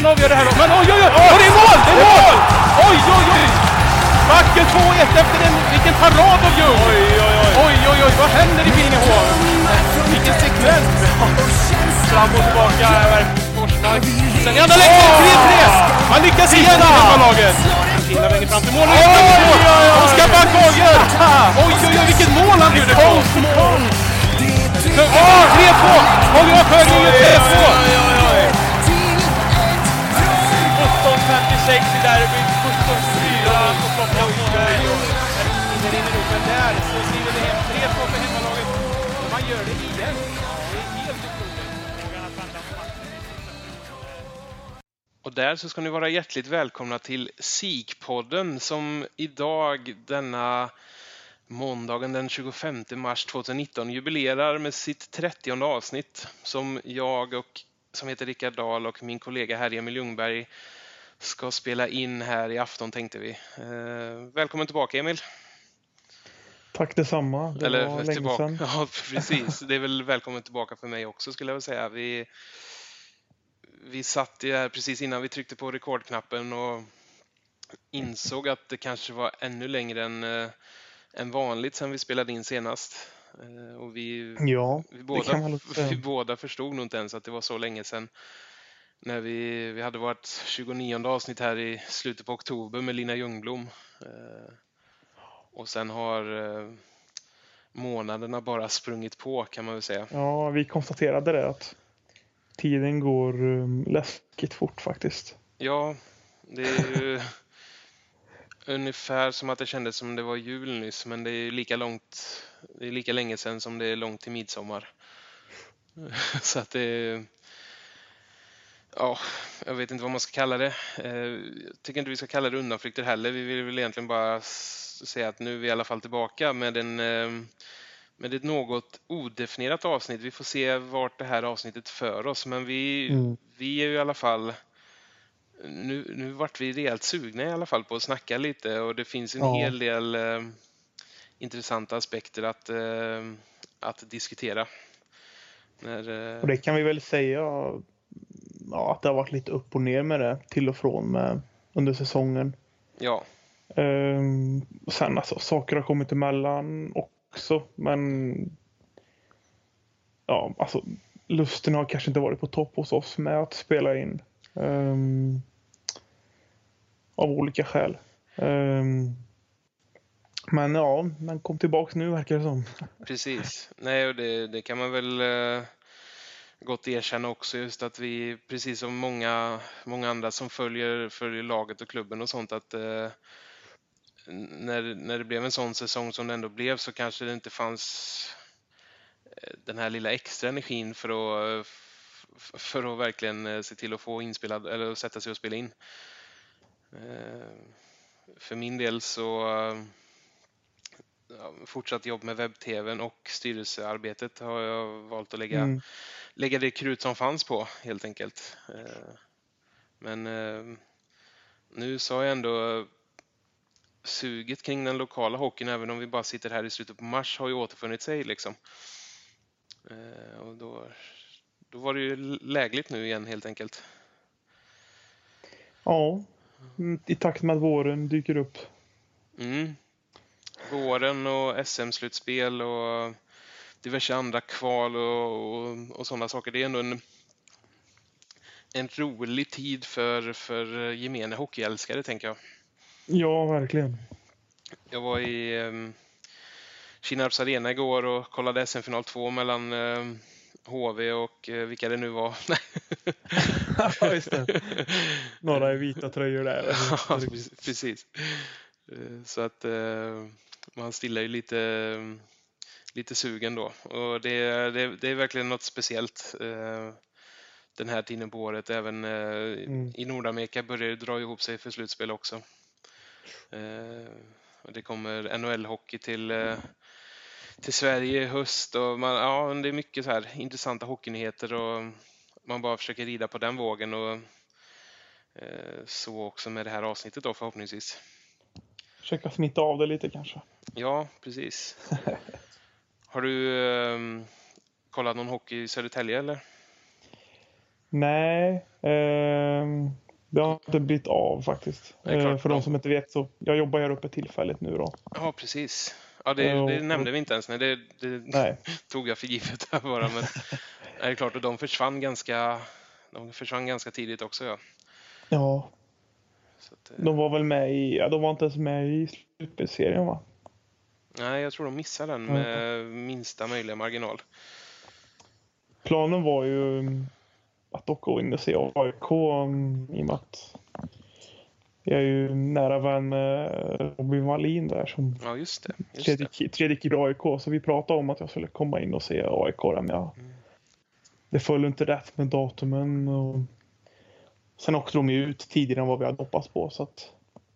det här. Men oj, oj, oj! Och det är mål! Det är mål! Oj, oj, oj! Backen 2-1 efter en... Vilken parad av Ljung! Oj, oj, oj! Oj, oj, oj! Vad händer i Billingehov? Vilken sekvens! Fram och tillbaka över Forsmark. Sen i andra läget 3-3! Man lyckas igen hemmalaget! Finland längre fram till mål. Oj, oj, oj! Oskar Backhagen! Oj, oj, oj! Vilket mål han mot konst! 3-2! Holger Sjögren gör 3-2! 56 i derbyt, 17-4 på klockan. Det rinner upp, men där så skriver det hem 3-2 för hemmalaget. Och man gör det igen. Det är helt. Och där så ska ni vara hjärtligt välkomna till SIK-podden som idag denna måndagen den 25 mars 2019 jubilerar med sitt 30 avsnitt som jag och som heter Rickard Dahl och min kollega här Emil Ljungberg ska spela in här i afton tänkte vi. Eh, välkommen tillbaka Emil! Tack detsamma. Det Eller var länge tillbaka. sedan. Ja, precis. Det är väl välkommen tillbaka för mig också skulle jag vilja säga. Vi, vi satt ju här precis innan vi tryckte på rekordknappen och insåg att det kanske var ännu längre än, eh, än vanligt sedan vi spelade in senast. Eh, Och vi, Ja, vi, båda, vi båda förstod nog inte ens att det var så länge sedan. När vi, vi hade vårt 29 avsnitt här i slutet på oktober med Lina Ljungblom. Eh, Och sen har eh, månaderna bara sprungit på kan man väl säga. Ja, vi konstaterade det att tiden går um, läskigt fort faktiskt. Ja, det är ju ungefär som att det kändes som det var jul nyss, men det är lika långt, det är lika länge sedan som det är långt till midsommar. Så att det är, ja, jag vet inte vad man ska kalla det. Eh, Jag tycker inte vi ska kalla det undanflykter heller. Vi vill väl egentligen bara säga att nu är vi i alla fall tillbaka med en eh, med ett något odefinierat avsnitt. Vi får se vart det här avsnittet för oss, men vi, Mm. vi är ju i alla fall nu, nu vart vi rejält sugna i alla fall på att snacka lite och det finns en Ja. hel del eh, intressanta aspekter att, eh, att diskutera. När, eh, Och det kan vi väl säga ja, att det har varit lite upp och ner med det till och från med, under säsongen. ja, Um, och sen alltså, saker har kommit emellan också, men ja, alltså lusten har kanske inte varit på topp hos oss med att spela in. Ehm, av olika skäl. Ehm, men ja, man kom tillbaks nu verkar det som. precis. Nej, och det, det kan man väl eh, gott erkänna också just att vi, precis som många, många andra som följer, följer laget och klubben och sånt, att eh, när, när det blev en sån säsong som det ändå blev så kanske det inte fanns eh, den här lilla extra energin för att, för att verkligen eh, se till att få inspelad eller sätta sig och spela in. Eh, för min del så ja, fortsatt jobb med webb-tvn och styrelsearbetet har jag valt att lägga, Mm lägga det krut som fanns på helt enkelt. Eh, Men eh, nu så har jag ändå suget kring den lokala hockeyn, även om vi bara sitter här i slutet på mars, har ju återfunnit sig liksom. Eh, Och då, då var det ju lägligt nu igen helt enkelt. Ja, i takt med att våren dyker upp. Mm. Våren och SM-slutspel och diverse andra kval och, och, och sådana saker. Det är ändå en, en rolig tid för, för gemene hockeyälskare, tänker jag. Ja, verkligen. Jag var i um, Kinnarps arena igår och kollade SM-final 2 mellan ehm, HV och eh, vilka det nu var. Ja, just det. Några i vita tröjor där. Ja, pre- precis. Eh, Så att eh, man stillar ju lite, eh, lite sugen då. Och det, det, det är verkligen något speciellt eh, den här tiden på året. Även eh, Mm. i Nordamerika börjar det dra ihop sig för slutspel också. Eh, och det kommer NHL-hockey till, eh, till Sverige i höst. Och man, ja, det är mycket så här intressanta hockeynyheter och man bara försöker rida på den vågen. Och, eh, så också med det här avsnittet då förhoppningsvis. Försöka smitta av det lite kanske. Ja, precis. Har du ehm, kollat någon hockey i Södertälje eller? Nej, ehm, Det har inte blivit av faktiskt. Eh, För de som inte vet så, jag jobbar här uppe tillfälligt nu då. Ja, precis. Ja, det, det nämnde vi inte ens. Nej, det, det Nej. tog jag för givet här bara. Men det är klart, och de försvann ganska, de försvann ganska tidigt också. Ja. Ja, att, eh, de var väl med i, ja, de var inte ens med i slutspelsserien va? Nej, jag tror de missade den med minsta möjliga marginal. Planen var ju mm, att åka in och se AIK mm, i och med att jag är ju nära vän med Robin Wallin där som Ja, just det. Just tredje, tredje i AIK. Så vi pratade om att jag skulle komma in och se AIK där, men jag, Mm. det föll inte rätt med datumen. Och sen åkte de ju ut tidigare än vad vi hade hoppats på. Så att,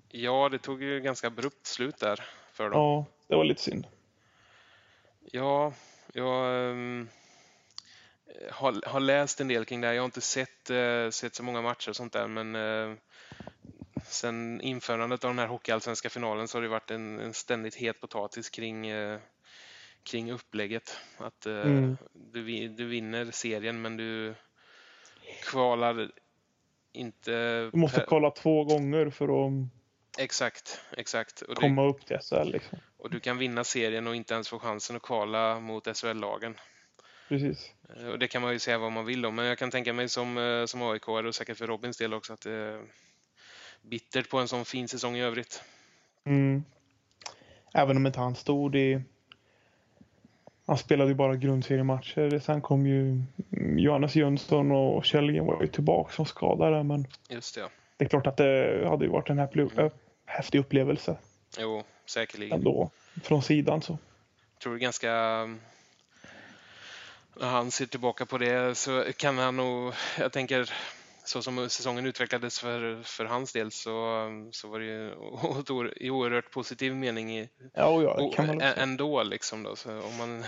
Ja, det tog ju ganska abrupt slut där för dem. ja, det var lite synd. Ja, jag ehm, har, har läst en del kring det här. Jag har inte sett, eh, sett så många matcher och sånt där, men eh, sen införandet av den här hockeyallsvenska finalen så har det varit en, en ständigt het potatis kring, eh, kring upplägget. Att Mm. du, du vinner serien, men du kvalar inte... Du måste per- kolla två gånger för att Exakt, exakt. Och, komma upp till SHL. Liksom. och du kan vinna serien och inte ens få chansen att kvala mot SHL-lagen. Precis. Eh, Och det kan man ju säga vad man vill om, men jag kan tänka mig som, eh, som aik och säkert för Robins del också att det är bittert på en sån fin säsong i övrigt. Mm. Även om inte han stod i... Han spelade ju bara grundseriematcher. Sen kom ju Johannes Jönsson och Källgren var ju tillbaka som skadade. Men Just det, ja. det är klart att det hade ju varit en Mm. Häftig upplevelse Jo, säkerligen. ändå. Från sidan så. Jag tror det är ganska... När han ser tillbaka på det så kan han nog... Jag tänker så som säsongen utvecklades för, för hans del så, så var det ju i oerhört positiv mening i, Ja, och ja, kan man ändå liksom då, så om man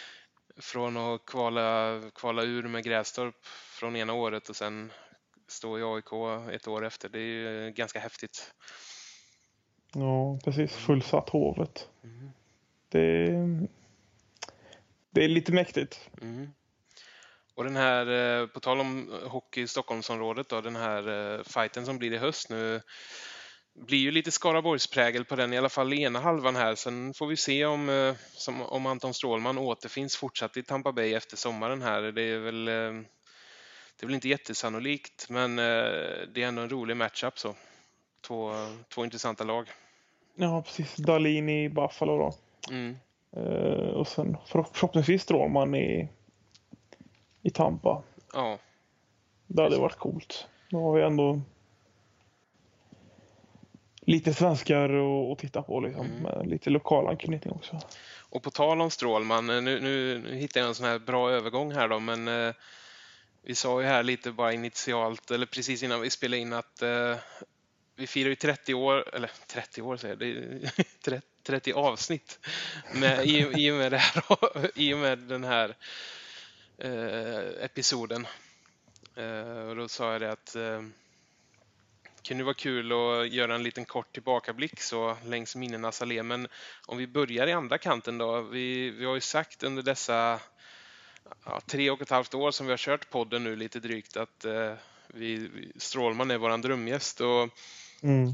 från att kvala, kvala ur med Grästorp från ena året och sen stå i AIK ett år efter, det är ju ganska häftigt. Ja, precis. Fullsatt Hovet. Det, det är lite mäktigt. Mm. Och den här, eh, på tal om hockey i Stockholmsområdet då, den här eh, fighten som blir i höst nu blir ju lite Skaraborgsprägel på den, i alla fall i ena halvan här. Sen får vi se om, eh, som, om Anton Strålman återfinns fortsatt i Tampa Bay efter sommaren här. Det är väl, det är väl inte jättesannolikt, men det är ändå en rolig matchup så. Två, två intressanta lag. Ja, precis. Dalin i Buffalo då. Mm. Eh, och sen förhopp- förhoppningsvis Strålman i, i Tampa. Ja, Det hade varit coolt. Då har vi ändå lite svenskar att, titta på liksom. Mm. Med lite lokal anknytning också. Och på tal om Strålman, eh, nu, nu, nu hittar jag en sån här bra övergång här då, men eh, vi sa ju här lite bara initialt, eller precis innan vi spelade in att eh, vi firar ju 30 år, eller 30 år säger jag, 30, 30 avsnitt med, i, i, och med det här, i och med den här eh, episoden. Eh, och då sa jag det att eh, kunde vara kul att göra en liten kort tillbakablick så längs minnenas allé. Men om vi börjar i andra kanten då. Vi, vi har ju sagt under dessa ja, tre och ett halvt år som vi har kört podden nu lite drygt att eh, vi, vi- Strålman är våran drömgäst. Och Mm.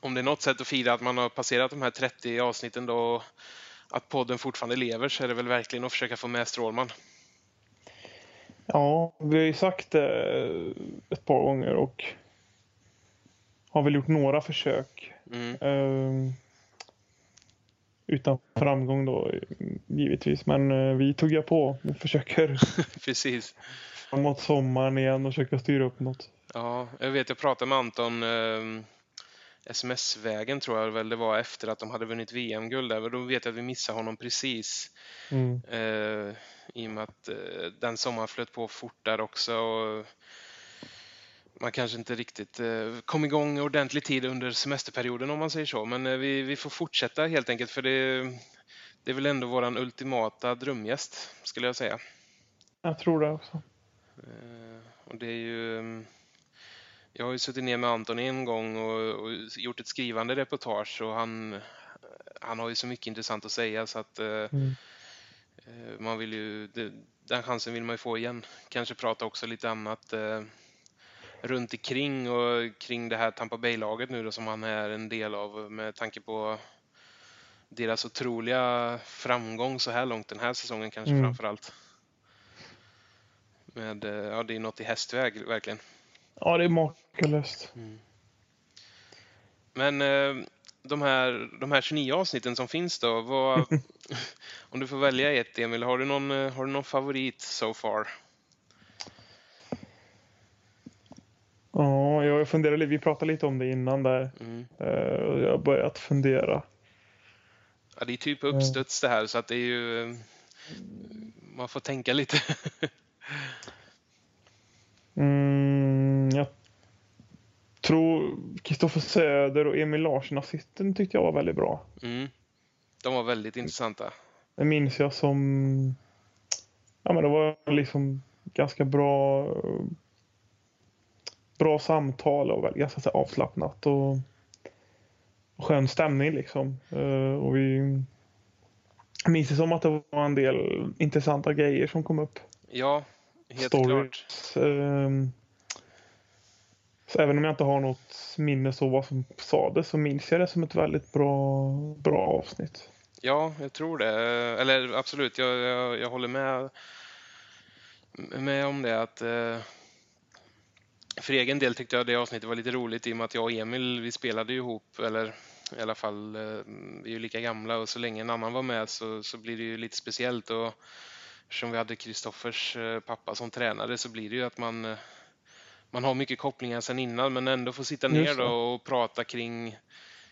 om det är något sätt att fira att man har passerat de här 30 avsnitten då och att podden fortfarande lever så är det väl verkligen att försöka få med Strålman. Ja, vi har ju sagt det ett par gånger och har väl gjort några försök. Mm. Eh, utan framgång då givetvis. Men eh, vi tuggar på och försöker Precis. framåt sommaren igen och försöka styra upp något. Ja, jag vet, jag pratade med Anton eh, sms-vägen tror jag väl det var efter att de hade vunnit VM-guld där. Då vet jag att vi missade honom precis. Mm. Eh, I och med att eh, den sommaren flöt på fort där också. Och man kanske inte riktigt eh, kom igång ordentlig tid under semesterperioden om man säger så. Men eh, vi, vi får fortsätta helt enkelt för det, det är väl ändå våran ultimata drömgäst skulle jag säga. Jag tror det också. Eh, Och det är ju... Jag har ju suttit ner med Anton en gång och, och gjort ett skrivande reportage och han, han har ju så mycket intressant att säga så att eh, Mm. eh, man vill ju... Den chansen vill man ju få igen. Kanske prata också lite annat. eh, runt omkring och kring det här Tampa Bay-laget nu då som han är en del av med tanke på deras otroliga framgång så här långt den här säsongen kanske Mm. framför allt. Med, ja, det är något i hästväg verkligen. Ja, det är makalöst. Men eh, de här, de här 29 avsnitten som finns då, vad, om du får välja ett Emil, har du någon, eh, har du någon favorit so far? Ja, jag funderar lite. Vi pratade lite om det innan där. Mm. Eh, Jag har börjat fundera. Ja, det är typ uppstuds det här så att det är ju... Man får tänka lite. Mm, tror Kristoffer Söder och Emil Larsson-assisten tyckte jag var väldigt bra. Mm. De var väldigt intressanta. Det minns jag som... Ja, men det var liksom ganska bra... Bra samtal och ganska avslappnat och, och skön stämning liksom. Eh, och vi... Minns det som att det var en del intressanta grejer som kom upp. Ja, helt Stories. klart. Så även om jag inte har något minne av vad som sades så minns jag det som ett väldigt bra, bra avsnitt. Ja, jag tror det. Eller absolut, jag, jag, jag håller med, med om det. att eh, För egen del tyckte jag det avsnittet var lite roligt i och med att jag och Emil, vi spelade ju ihop, eller i alla fall, eh, vi är ju lika gamla och så länge en annan var med så, så blir det ju lite speciellt. Och eftersom vi hade Kristoffers eh, pappa som tränare så blir det ju att man, eh, man har mycket kopplingar sedan innan men ändå får sitta ner och prata kring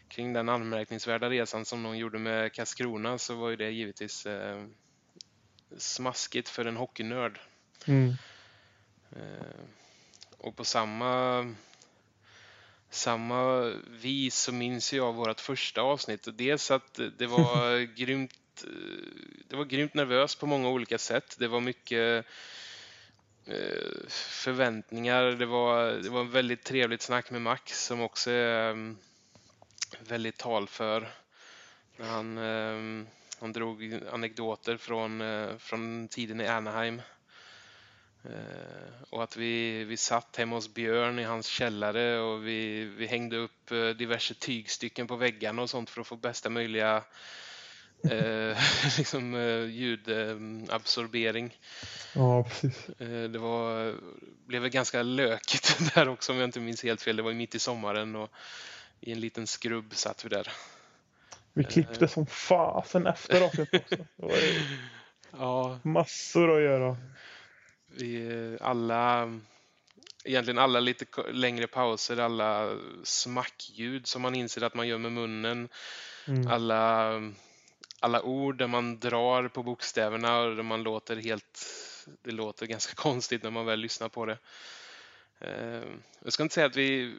kring den anmärkningsvärda resan som de gjorde med Karlskrona så var ju det givetvis eh, smaskigt för en hockeynörd. Mm. Eh, och på samma, samma vis så minns jag vårt första avsnitt. Dels att det var grymt eh, det var grymt nervöst på många olika sätt. Det var mycket Eh, förväntningar. Det var, det var en väldigt trevligt snack med Max som också är mm, väldigt talför. Han, ehm, han drog anekdoter från, eh, från tiden i Anaheim. Eh, och att vi, vi satt hemma hos Björn i hans källare och vi, vi hängde upp diverse tygstycken på väggarna och sånt för att få bästa möjliga eh, liksom, eh, ljudabsorbering. Ja, precis. Eh, det var, blev väl ganska lökigt där också om jag inte minns helt fel. Det var mitt i sommaren och i en liten skrubb satt vi där. Vi klippte som fasen efter avsnittet också. Det var Ja, massor att göra. vi alla, egentligen alla lite längre pauser, alla smackljud som man inser att man gör med munnen, Mm. alla, alla ord där man drar på bokstäverna och där man låter helt, det låter ganska konstigt när man väl lyssnar på det. Eh, Jag ska inte säga att vi,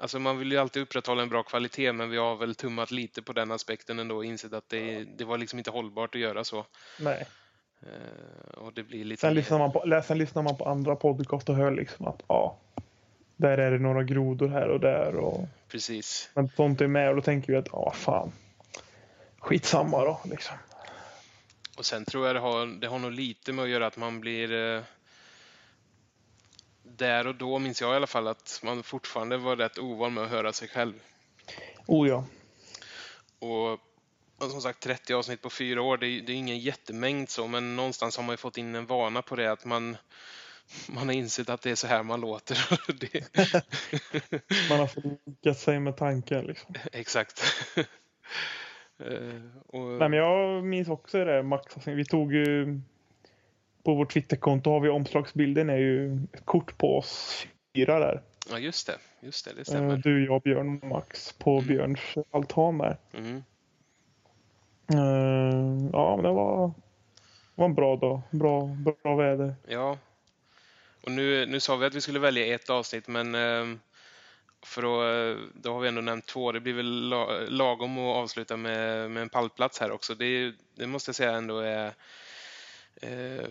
alltså man vill ju alltid upprätthålla en bra kvalitet men vi har väl tummat lite på den aspekten ändå och insett att det, det var liksom inte hållbart att göra så. Nej. Eh, Och det blir lite Sen mer- lyssnar, man på, sen lyssnar man på andra podcast och hör liksom att ja, där är det några grodor här och där. Och, Precis. men sånt är med och då tänker vi att ja, fan. Skitsamma då liksom. Och sen tror jag det har, det har nog lite med att göra att man blir eh, där och då minns jag i alla fall att man fortfarande var rätt ovan med att höra sig själv. Oh ja. Och, och som sagt 30 avsnitt på fyra år, det är, det är ingen jättemängd så, men någonstans har man ju fått in en vana på det att man man har insett att det är så här man låter. Man har förlikat sig med tanken liksom. exakt. Eh, och, Nej, men jag minns också det Max. Alltså, vi tog ju på vårt Twitterkonto har vi omslagsbilden är ju ett kort på oss fyra där. ja, just det. Just det, det Eh, stämmer. Du, jag, Björn och Max på Mm. Björns altan där. Mm. Eh, Ja, men det var, var en bra dag. Bra, bra väder. Ja. Och nu, nu sa vi att vi skulle välja ett avsnitt, men för att, eh, då har vi ändå nämnt två. Det blir väl la- lagom att avsluta med, med en pallplats här också. Det, det måste jag säga ändå är eh,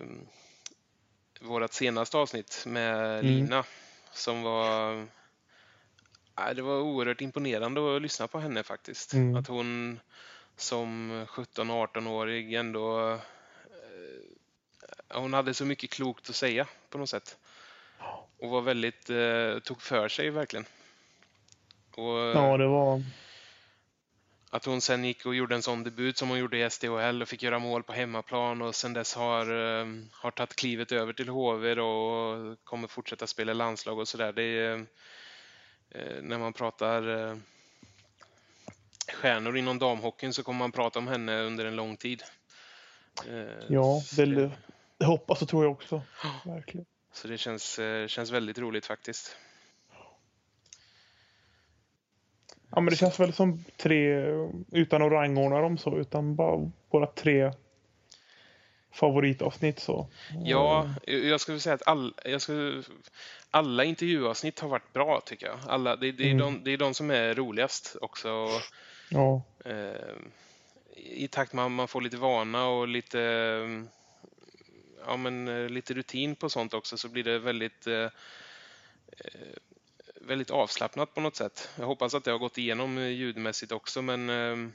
vårt senaste avsnitt med Mm. Lina som var Nej, det var oerhört imponerande att lyssna på henne faktiskt. Mm. Att hon som 17-18-årig ändå eh, hon hade så mycket klokt att säga på något sätt. och var väldigt, eh, tog för sig verkligen. Och, Ja, det var... att hon sen gick och gjorde en sån debut som hon gjorde i SDHL och fick göra mål på hemmaplan och sen dess har, eh, har tagit klivet över till HV då och kommer fortsätta spela landslag och sådär. Det är, eh, när man pratar eh, stjärnor inom damhockeyn så kommer man prata om henne under en lång tid. Eh, Ja, det, det hoppas och tror jag också. Verkligen. Så det känns, eh, känns väldigt roligt faktiskt. Ja, men det känns väl som tre, utan att rangordna dem så, utan bara våra tre favoritavsnitt så. Ja, jag skulle säga att all, jag skulle, alla intervjuavsnitt har varit bra tycker jag. Alla, det, det, är Mm. de, det är de som är roligast också. Ja, eh, I takt med att man får lite vana och lite, ja, men, eh, lite rutin på sånt också så blir det väldigt, eh, eh, väldigt avslappnat på något sätt. Jag hoppas att det har gått igenom eh, ljudmässigt också men eh,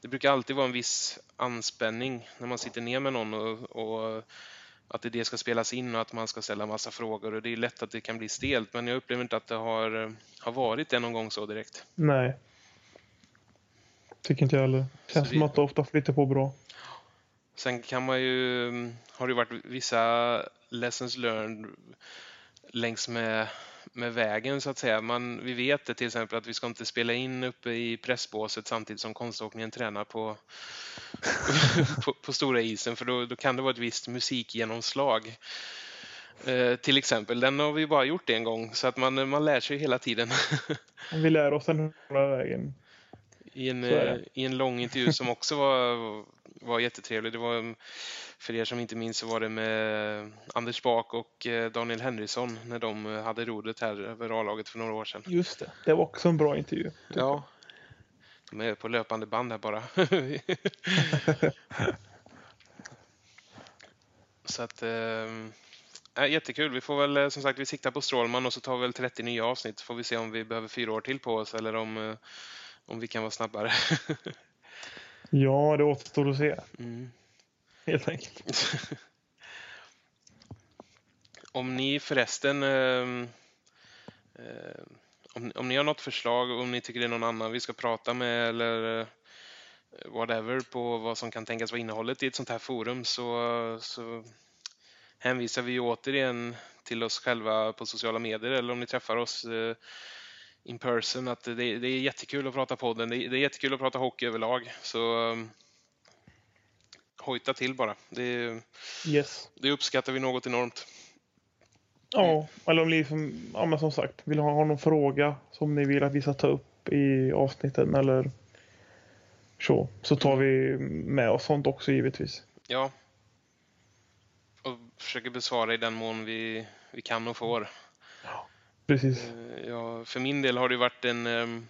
det brukar alltid vara en viss anspänning när man sitter ner med någon och, och att det, ska spelas in och att man ska ställa massa frågor och det är lätt att det kan bli stelt men jag upplever inte att det har, eh, har varit det någon gång så direkt. nej. Tycker inte jag heller. Känns Så som att det ofta flyter på bra. Sen kan man ju, har det varit vissa lessons learned längs med, med vägen så att säga. Man, vi vet det till exempel att vi ska inte spela in uppe i pressbåset samtidigt som konståkningen tränar på, på, på stora isen för då, då kan det vara ett visst musikgenomslag. Eh, till exempel, den har vi bara gjort en gång så att man, man lär sig hela tiden. Vi lär oss den hela vägen. I en, eh, I en lång intervju som också var, var jättetrevlig. Det var, för er som inte minns så var det med Anders Bak och eh, Daniel Henriksson när de eh, hade rodret här över A-laget för några år sedan. Just det. Det var också en bra intervju. Ja, de är på löpande band här bara. så att, eh, äh, jättekul. Vi får väl som sagt, vi siktar på Strålman och så tar vi väl 30 nya avsnitt. Får vi se om vi behöver fyra år till på oss eller om, om vi kan vara snabbare. Ja, det återstår att se. mm. Helt enkelt. Om ni förresten, ehm, eh, om, om ni har något förslag, om ni tycker det är någon annan vi ska prata med eller eh, whatever på vad som kan tänkas vara innehållet i ett sånt här forum så, så hänvisar vi återigen till oss själva på sociala medier eller om ni träffar oss eh, in person att det, det är jättekul att prata podden. Det, det är jättekul att prata hockey överlag. Så ehm, hojta till bara. Det, Yes. det uppskattar vi något enormt. Ja, eller om ni som, ja, men som sagt vill ha, någon fråga som ni vill att vi ska ta upp i avsnitten eller så, så tar vi med oss sånt också givetvis. Ja. Och försöker besvara i den mån vi, vi kan och får. Precis. Eh, Ja, för min del har det varit en, ehm,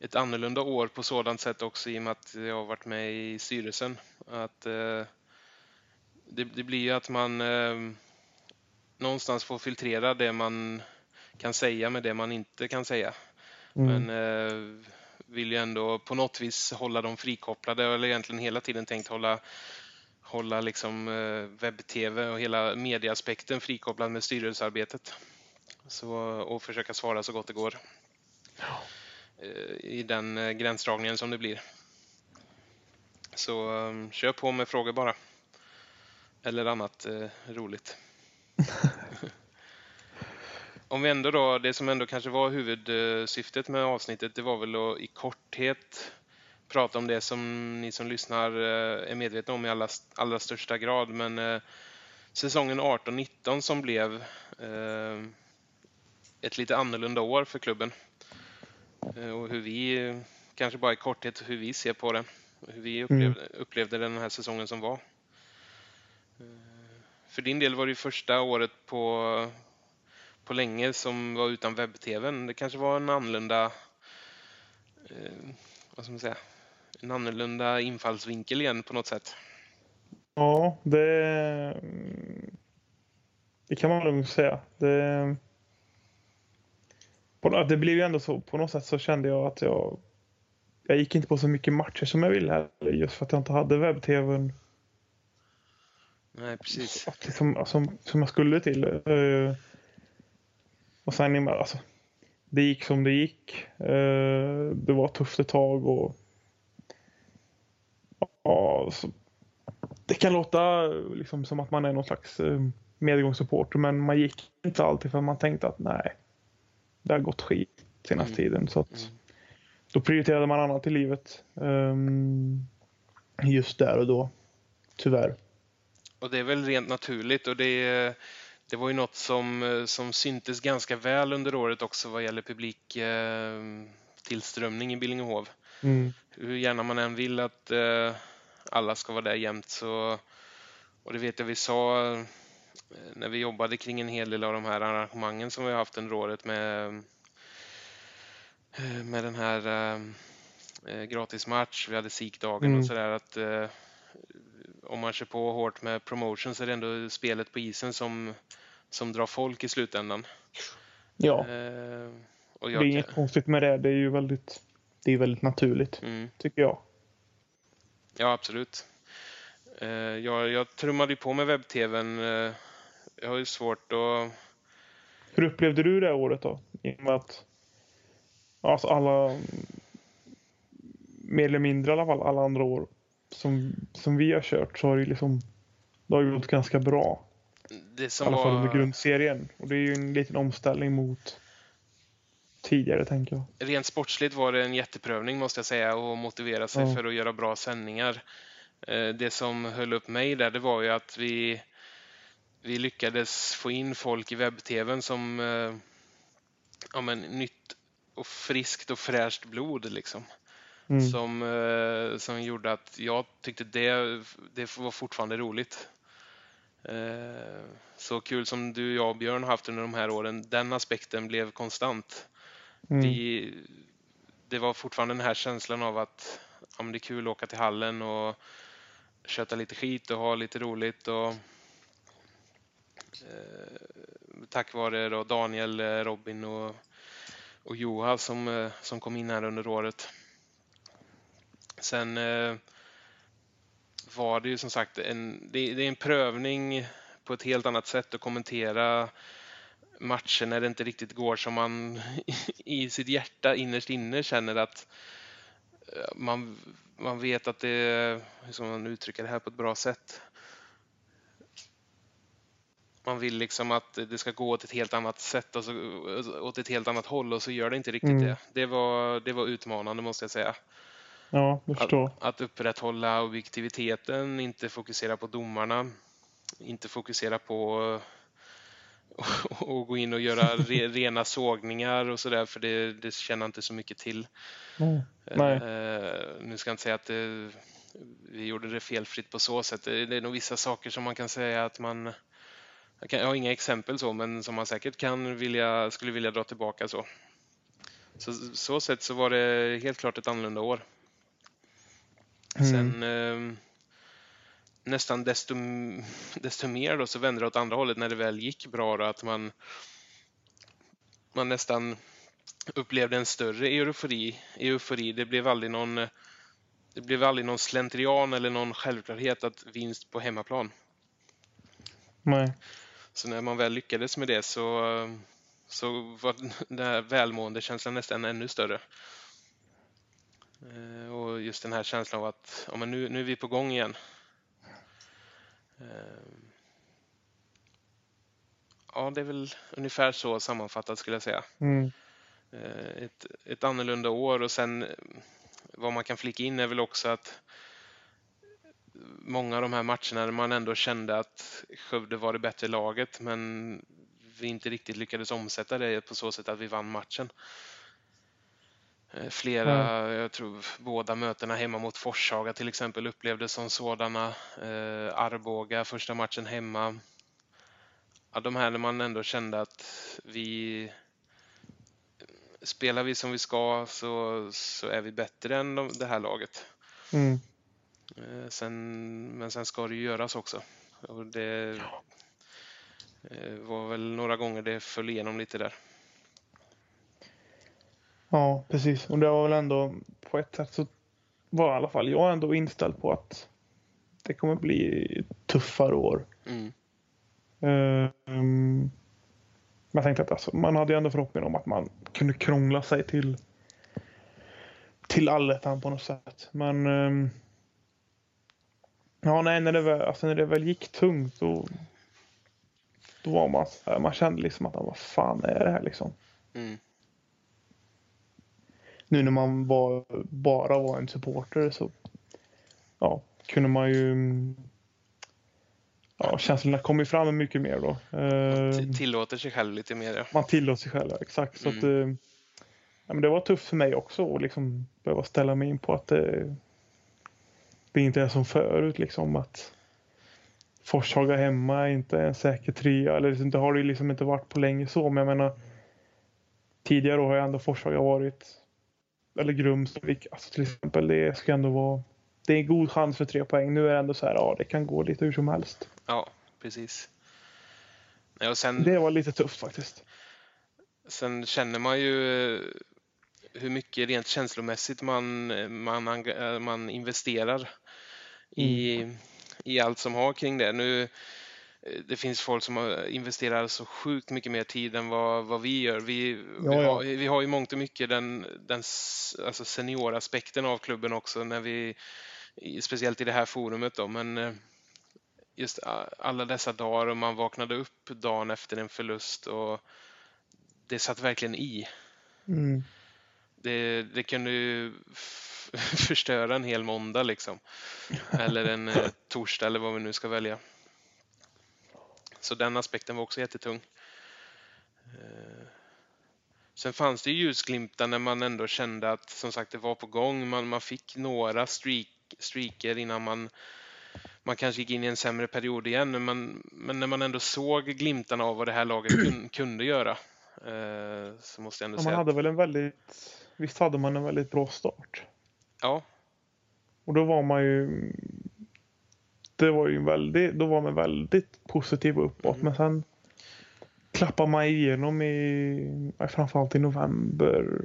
ett annorlunda år på sådant sätt också i och med att jag har varit med i styrelsen. Att, eh, det, det blir ju att man ehm, någonstans får filtrera det man kan säga med det man inte kan säga. Mm. Men eh, vill ju ändå på något vis hålla dem frikopplade eller egentligen hela tiden tänkt hålla hålla liksom eh, webb-tv och hela medieaspekten frikopplad med styrelsearbetet. Så, och försöka svara så gott det går. Eh, I den eh, gränsdragningen som det blir. Så eh, kör på med frågor bara. Eller annat eh, roligt. Om vi ändå då, det som ändå kanske var huvudsyftet med avsnittet, det var väl att i korthet prata om det som ni som lyssnar är medvetna om i allra, allra största grad. Men eh, säsongen 18-19 som blev ett lite annorlunda år för klubben. Eh, och hur vi, kanske bara i korthet hur vi ser på det. Hur vi upplevde, upplevde den här säsongen som var. Eh, För din del var det första året på, på länge som var utan webb-tvn. Det kanske var en annorlunda eh, vad ska man säga, en annorlunda infallsvinkel igen på något sätt. Ja, det, det kan man lugnt säga. Det, på, det blev ju ändå så, på något sätt så kände jag att jag jag gick inte på så mycket matcher som jag ville heller just för att jag inte hade webb-tvn Nej, precis. som, som, som jag skulle till. Eh, och sen alltså, det gick som det gick. Eh, det var tufft ett tag och ja, så, det kan låta liksom som att man är någon slags eh, medgångssupporter men man gick inte alltid för man tänkte att nej, det har gått skit senaste mm. tiden. Så att, mm. Då prioriterade man annat i livet. Um, just där och då. Tyvärr. Och det är väl rent naturligt och det, det var ju något som, som syntes ganska väl under året också vad gäller publik eh, tillströmning i Billingehov. Mm. Hur gärna man än vill att eh, alla ska vara där jämt så och det vet jag vi sa när vi jobbade kring en hel del av de här arrangemangen som vi har haft under året med Eh, med den här eh, eh, gratismatch, vi hade SIK-dagen mm. och sådär att eh, om man kör på hårt med promotion så är det ändå spelet på isen som, som drar folk i slutändan. Ja. Eh, och jag, det är inget konstigt med det. Det är ju väldigt, det är väldigt naturligt, mm. tycker jag. Ja, absolut. Eh, jag, jag trummade på med webb-tvn. Jag har ju svårt att... Hur upplevde du det året då? I och med att Alltså alla, mer eller mindre i alla fall, alla andra år som, som vi har kört så har det liksom, det har gått ganska bra. Det som I alla fall var... under grundserien. Och det är ju en liten omställning mot tidigare tänker jag. Rent sportsligt var det en jätteprövning måste jag säga och motivera sig ja. för att göra bra sändningar. Eh, det som höll upp mig där det var ju att vi, vi lyckades få in folk i webb-tvn som eh, ja, men, nytt och friskt och fräscht blod liksom. Mm. Som, eh, som gjorde att jag tyckte det, det var fortfarande roligt. Eh, så kul som du, jag och Björn haft under de här åren, den aspekten blev konstant. Mm. Vi, det var fortfarande den här känslan av att ja, det är kul att åka till hallen och köta lite skit och ha lite roligt. Och, Eh, tack vare då Daniel, eh, Robin och och Johan som, eh, som kom in här under året. Sen eh, var det ju som sagt en, det, det är en prövning på ett helt annat sätt att kommentera matcher när det inte riktigt går som man i sitt hjärta innerst inne känner att eh, man, man vet att det, hur ska man uttrycka det här på ett bra sätt? Man vill liksom att det ska gå åt ett helt annat sätt, och så, åt ett helt annat håll och så gör det inte riktigt mm. det. Det var, det var utmanande måste jag säga. Ja, jag förstår. Att, att upprätthålla objektiviteten, inte fokusera på domarna, inte fokusera på och gå in och göra re, rena sågningar och sådär för det, det känner inte så mycket till. Mm. Nej. Uh, nu ska jag inte säga att det, vi gjorde det felfritt på så sätt. Det, det är nog vissa saker som man kan säga att man jag, kan, jag har inga exempel så, men som man säkert kan vilja, skulle vilja dra tillbaka så. Så så sätt så var det helt klart ett annorlunda år. Mm. Sen eh, nästan desto, desto mer då så vände det åt andra hållet när det väl gick bra då, att man, man nästan upplevde en större eufori. eufori. Det blev aldrig någon det blev aldrig någon slentrian eller någon självklarhet att vinst på hemmaplan. Nej. Så när man väl lyckades med det så, så var den här välmåendekänslan nästan ännu större. Eh, och just den här känslan av att ja, men nu, nu är vi på gång igen. Eh, ja, det är väl ungefär så sammanfattat skulle jag säga. Mm. Eh, ett, ett annorlunda år och sen vad man kan flika in är väl också att många av de här matcherna där man ändå kände att Skövde var det bättre laget men vi inte riktigt lyckades omsätta det på så sätt att vi vann matchen. Eh, flera, mm. jag tror båda mötena hemma mot Forshaga till exempel upplevdes som sådana. Eh, Arboga, första matchen hemma. Ja, de här när man ändå kände att vi spelar vi som vi ska så, så är vi bättre än de, det här laget. Mm. Eh, sen, men sen ska det ju göras också. Och det eh, var väl några gånger det föll igenom lite där. Ja, precis. Och det var väl ändå på ett sätt så var i alla fall jag ändå inställd på att det kommer bli tuffare år. Mm. Um, Men jag tänkte att alltså, man hade ju ändå förhoppning om att man kunde krångla sig till till allettan på något sätt. Men um, ja, nej, när det, väl, alltså, när det väl gick tungt då, då var man man kände liksom att vad fan är det här liksom? Mm. Nu när man var, bara var en supporter så ja, kunde man ju ja, känslorna kom ju fram mycket mer då. Uh, tillåter sig själv lite mer. Ja. Man tillåter sig själv, exakt. Mm. Så att, uh, ja, men det var tufft för mig också att liksom behöva ställa mig in på att det, det inte är som förut. Liksom, att Forshaga hemma är inte en säker trea. Eller liksom, det har det liksom inte varit på länge så. Men jag menar, tidigare har ju ändå Forshaga varit, eller Grumsvik, alltså till exempel. Det ska ändå vara, det är en god chans för tre poäng. Nu är det ändå så här, ja det kan gå lite hur som helst. Ja, precis. Ja, sen, det var lite tufft faktiskt. Sen känner man ju hur mycket rent känslomässigt man, man, man investerar i, mm. i allt som har kring det. Nu, det finns folk som investerar så sjukt mycket mer tid än vad, vad vi gör. Vi, ja, vi, har, vi har ju mångt och mycket den, den alltså senioraspekten av klubben också, när vi, speciellt i det här forumet. Då, men eh, just alla dessa dagar och man vaknade upp dagen efter en förlust och det satt verkligen i. Mm det, det kunde ju förstöra en hel måndag liksom. Eller en eh, torsdag eller vad vi nu ska välja. Så den aspekten var också jättetung. Eh, sen fanns det ljusglimtar när man ändå kände att som sagt det var på gång. Man, man fick några streak, streaker innan man, man kanske gick in i en sämre period igen. Men, men när man ändå såg glimtarna av vad det här laget kun, kunde göra. Eh, så måste jag ändå ja, säga. Man hade väl en väldigt visst hade man en väldigt bra start? Ja. Och då var man ju... Det var ju väldigt, då var man väldigt positiv och uppåt. Mm. Men sen klappar man igenom i framförallt i november.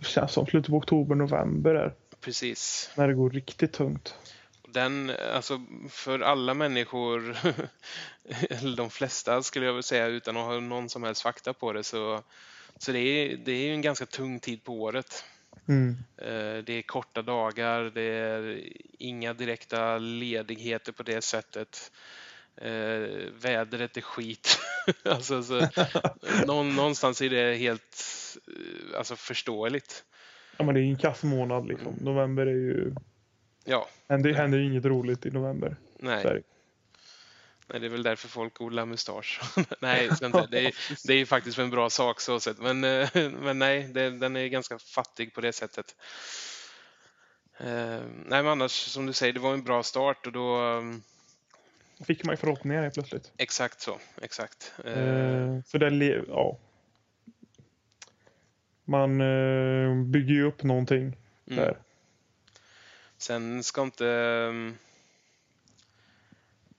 Känns som slutet på oktober, november där. Precis. När det går riktigt tungt. Den, alltså för alla människor, eller de flesta skulle jag vilja säga utan att ha någon som helst fakta på det så så det är, det är en ganska tung tid på året. Mm. Eh, det är korta dagar, det är inga direkta ledigheter på det sättet. Eh, vädret är skit. alltså, så, någonstans är det helt eh, alltså, förståeligt. Ja, men det är en kass månad liksom. November är ju... Ja. Det händer ju inget roligt i november. Nej. Nej, det är väl därför folk odlar mustasch. nej, det är, det är faktiskt en bra sak så sett. Men, eh, men nej, det, den är ganska fattig på det sättet. Uh, nej, men annars som du säger, det var en bra start och då um... fick man ju förhoppningar helt plötsligt. Exakt så, exakt. Uh, för det, ja. Man bygger ju upp någonting mm. där. Sen ska inte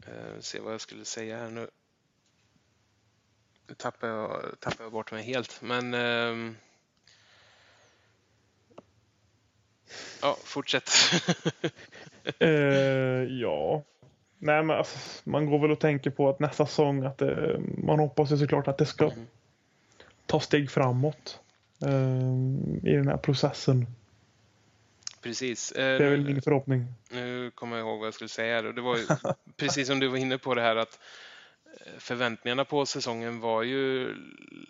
Uh, se vad jag skulle säga här nu. Nu tappar jag, tappar jag bort mig helt, men uh, Ja, fortsätt. uh, ja. Nej, men alltså, man går väl och tänker på att nästa säsong att det, man hoppas ju såklart att det ska mm. ta steg framåt i den här processen. Precis. Det är väl min förhoppning. Nu kommer jag ihåg vad jag skulle säga. Det var ju precis som du var inne på det här att eh, förväntningarna på säsongen var ju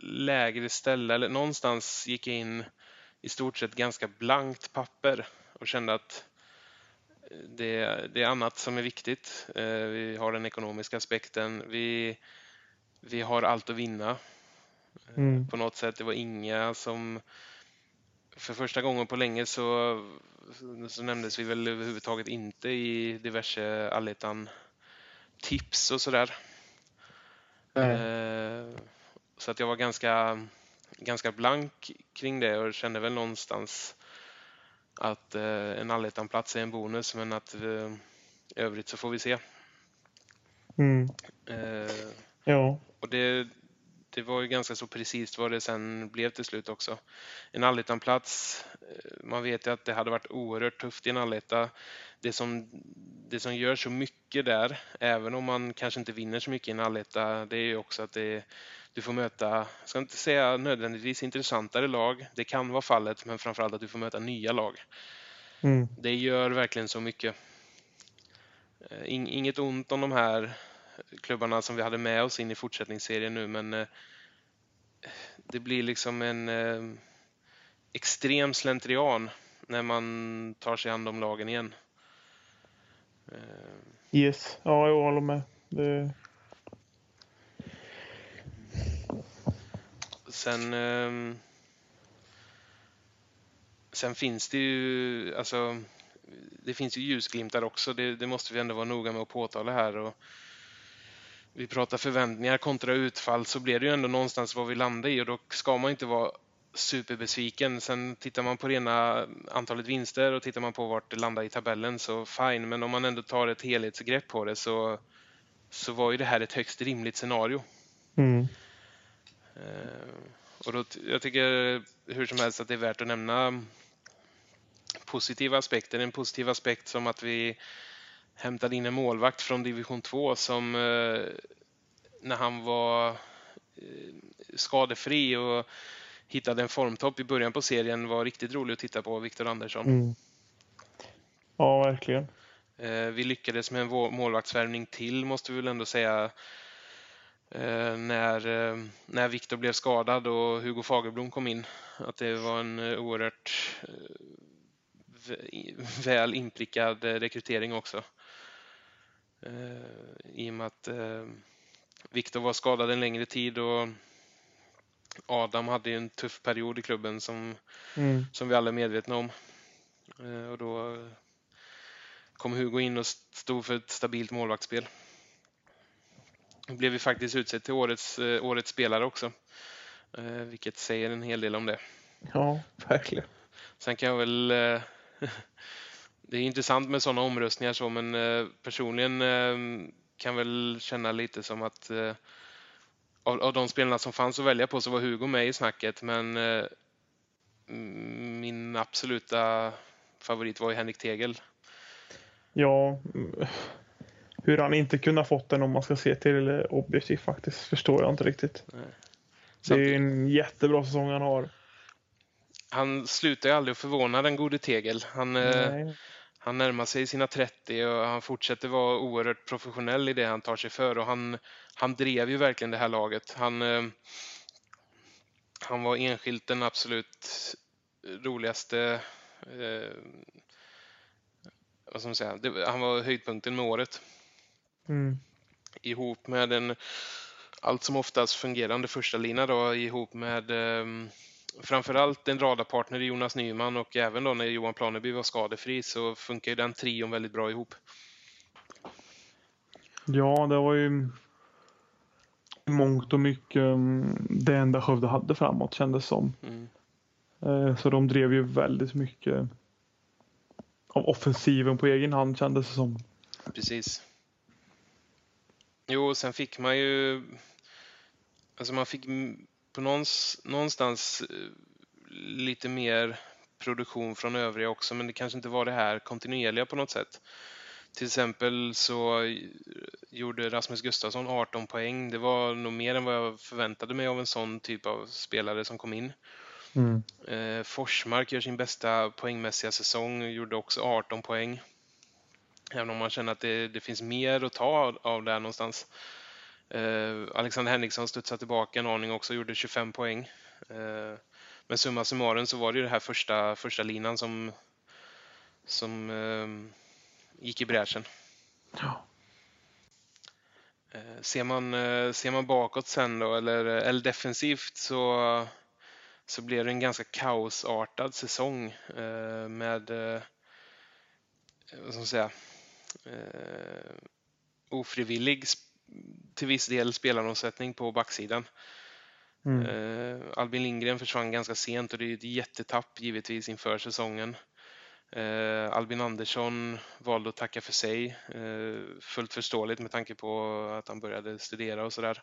lägre. Eller någonstans gick jag in i stort sett ganska blankt papper och kände att eh, det, det är annat som är viktigt. Eh, vi har den ekonomiska aspekten. Vi, vi har allt att vinna. Mm. På något sätt. Det var inga som för första gången på länge så så nämndes vi väl överhuvudtaget inte i diverse allettan tips och sådär. Mm. Så att jag var ganska, ganska blank kring det och kände väl någonstans att eh, en allettan-plats är en bonus men att eh, övrigt så får vi se. Mm. Eh, ja. Och det, det var ju ganska så precis vad det sen blev till slut också. En allettan-plats, eh, man vet ju att det hade varit oerhört tufft i en alletta. Det som, det som gör så mycket där, även om man kanske inte vinner så mycket i en alletta, det är ju också att det, du får möta, jag ska inte säga nödvändigtvis intressantare lag, det kan vara fallet, men framförallt att du får möta nya lag. Mm. Det gör verkligen så mycket. Eh, inget ont om de här klubbarna som vi hade med oss in i fortsättningsserien nu, men eh, det blir liksom en eh, extrem slentrian när man tar sig an de lagen igen. Yes, ja jag håller med. Det... Sen, ehm, sen finns det ju, alltså, det finns ju ljusglimtar också. Det, det måste vi ändå vara noga med att påtala här. Och vi pratar förväntningar kontra utfall så blir det ju ändå någonstans vad vi landar i och då ska man inte vara superbesviken. Sen tittar man på rena antalet vinster och tittar man på vart det landar i tabellen så fine, men om man ändå tar ett helhetsgrepp på det så, så var ju det här ett högst rimligt scenario. Mm. Eh, och då, jag tycker hur som helst att det är värt att nämna positiva aspekter. En positiv aspekt som att vi hämtade in en målvakt från division 2 som eh, när han var eh, skadefri och hittade en formtopp i början på serien var riktigt rolig att titta på, Viktor Andersson. Mm. Ja, verkligen. Eh, vi lyckades med en målvaktsvärvning till, måste vi väl ändå säga, när, när Viktor blev skadad och Hugo Fagerblom kom in. Att det var en oerhört väl inprickad rekrytering också. I och med att Viktor var skadad en längre tid och Adam hade en tuff period i klubben som, mm. som vi alla är medvetna om. Och då kom Hugo in och stod för ett stabilt målvaktsspel. Då blev vi faktiskt utsedd till årets, årets spelare också. Vilket säger en hel del om det. Ja, verkligen. Sen kan jag väl... Det är intressant med sådana omröstningar så, men personligen kan väl känna lite som att av, av de spelarna som fanns att välja på så var Hugo med i snacket, men eh, min absoluta favorit var ju Henrik Tegel. Ja, hur han inte kunde ha fått den om man ska se till objektivt faktiskt förstår jag inte riktigt. Det är en jättebra säsong han har. Han slutar ju aldrig att förvåna den gode Tegel. Han, Nej. Han närmar sig sina 30 och han fortsätter vara oerhört professionell i det han tar sig för och han, han drev ju verkligen det här laget. Han, eh, han var enskilt den absolut roligaste eh, vad ska man säga, det, han var höjdpunkten med året. Mm. Ihop med en allt som oftast fungerande första lina då ihop med eh, framförallt en radarpartner i Jonas Nyman och även då när Johan Planeby var skadefri så funkar ju den trion väldigt bra ihop. Ja, det var ju mångt och mycket mm, det enda Skövde hade framåt kändes som. Mm. Eh, så de drev ju väldigt mycket av offensiven på egen hand kändes det som. Precis. Jo, sen fick man ju Alltså man fick på någonstans eh, lite mer produktion från övriga också, men det kanske inte var det här kontinuerliga på något sätt. Till exempel så gjorde Rasmus Gustafsson 18 poäng. Det var nog mer än vad jag förväntade mig av en sån typ av spelare som kom in. Mm. Eh, Forsmark gör sin bästa poängmässiga säsong och gjorde också 18 poäng. Även om man känner att det, det finns mer att ta av där någonstans. Eh, Alexander Henriksson studsade tillbaka en aning också gjorde 25 poäng. Eh, men summa summarum så var det ju den här första, första linan som, som eh, gick i bräschen. Ja. Ser man, ser man bakåt sen då, eller, eller defensivt så, så blev det en ganska kaosartad säsong eh, med vad ska man säga, ofrivillig till viss del spelaromsättning på backsidan. Mm. Uh, Albin Lindgren försvann ganska sent och det är ett jättetapp givetvis inför säsongen. Uh, Albin Andersson valde att tacka för sig. Uh, fullt förståeligt med tanke på att han började studera och sådär.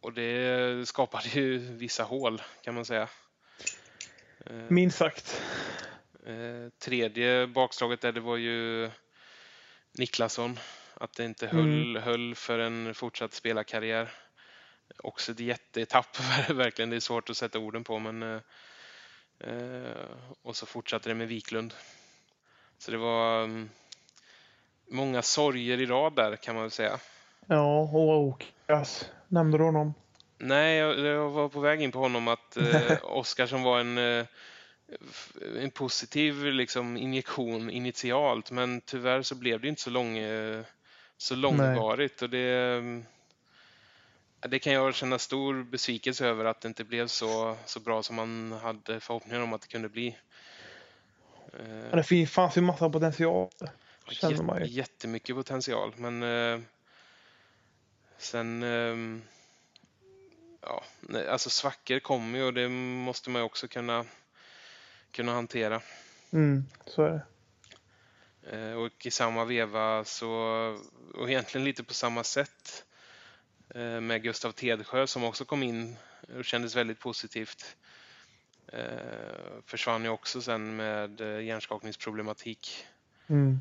Och det skapade ju vissa hål kan man säga. Minst sagt. Tredje bakslaget där det var ju Niklasson. Att det inte höll, mm. höll för en fortsatt spelarkarriär. Också ett jätteetapp, verkligen. Det är svårt att sätta orden på. men eh, Och så fortsatte det med Wiklund. Så det var um, många sorger i rad där kan man väl säga. Ja, och Okas. Nämnde du honom? Nej, jag, jag, var på väg in på honom att eh, Oskarsson var en, eh, en positiv liksom, injektion initialt men tyvärr så blev det inte så, lång, eh, så långvarigt. Och det, det kan jag känna stor besvikelse över att det inte blev så, så bra som man hade förhoppningar om att det kunde bli. Ja, det fanns ju massa potential. Känner man ju. Jättemycket potential men eh, sen eh, ja, alltså svackor kommer ju och det måste man ju också kunna, kunna hantera. Mm, så är det. Eh, och i samma veva så, och egentligen lite på samma sätt eh, med Gustav Tedsjö som också kom in och kändes väldigt positivt. Eh, försvann ju också sen med hjärnskakningsproblematik. Mm.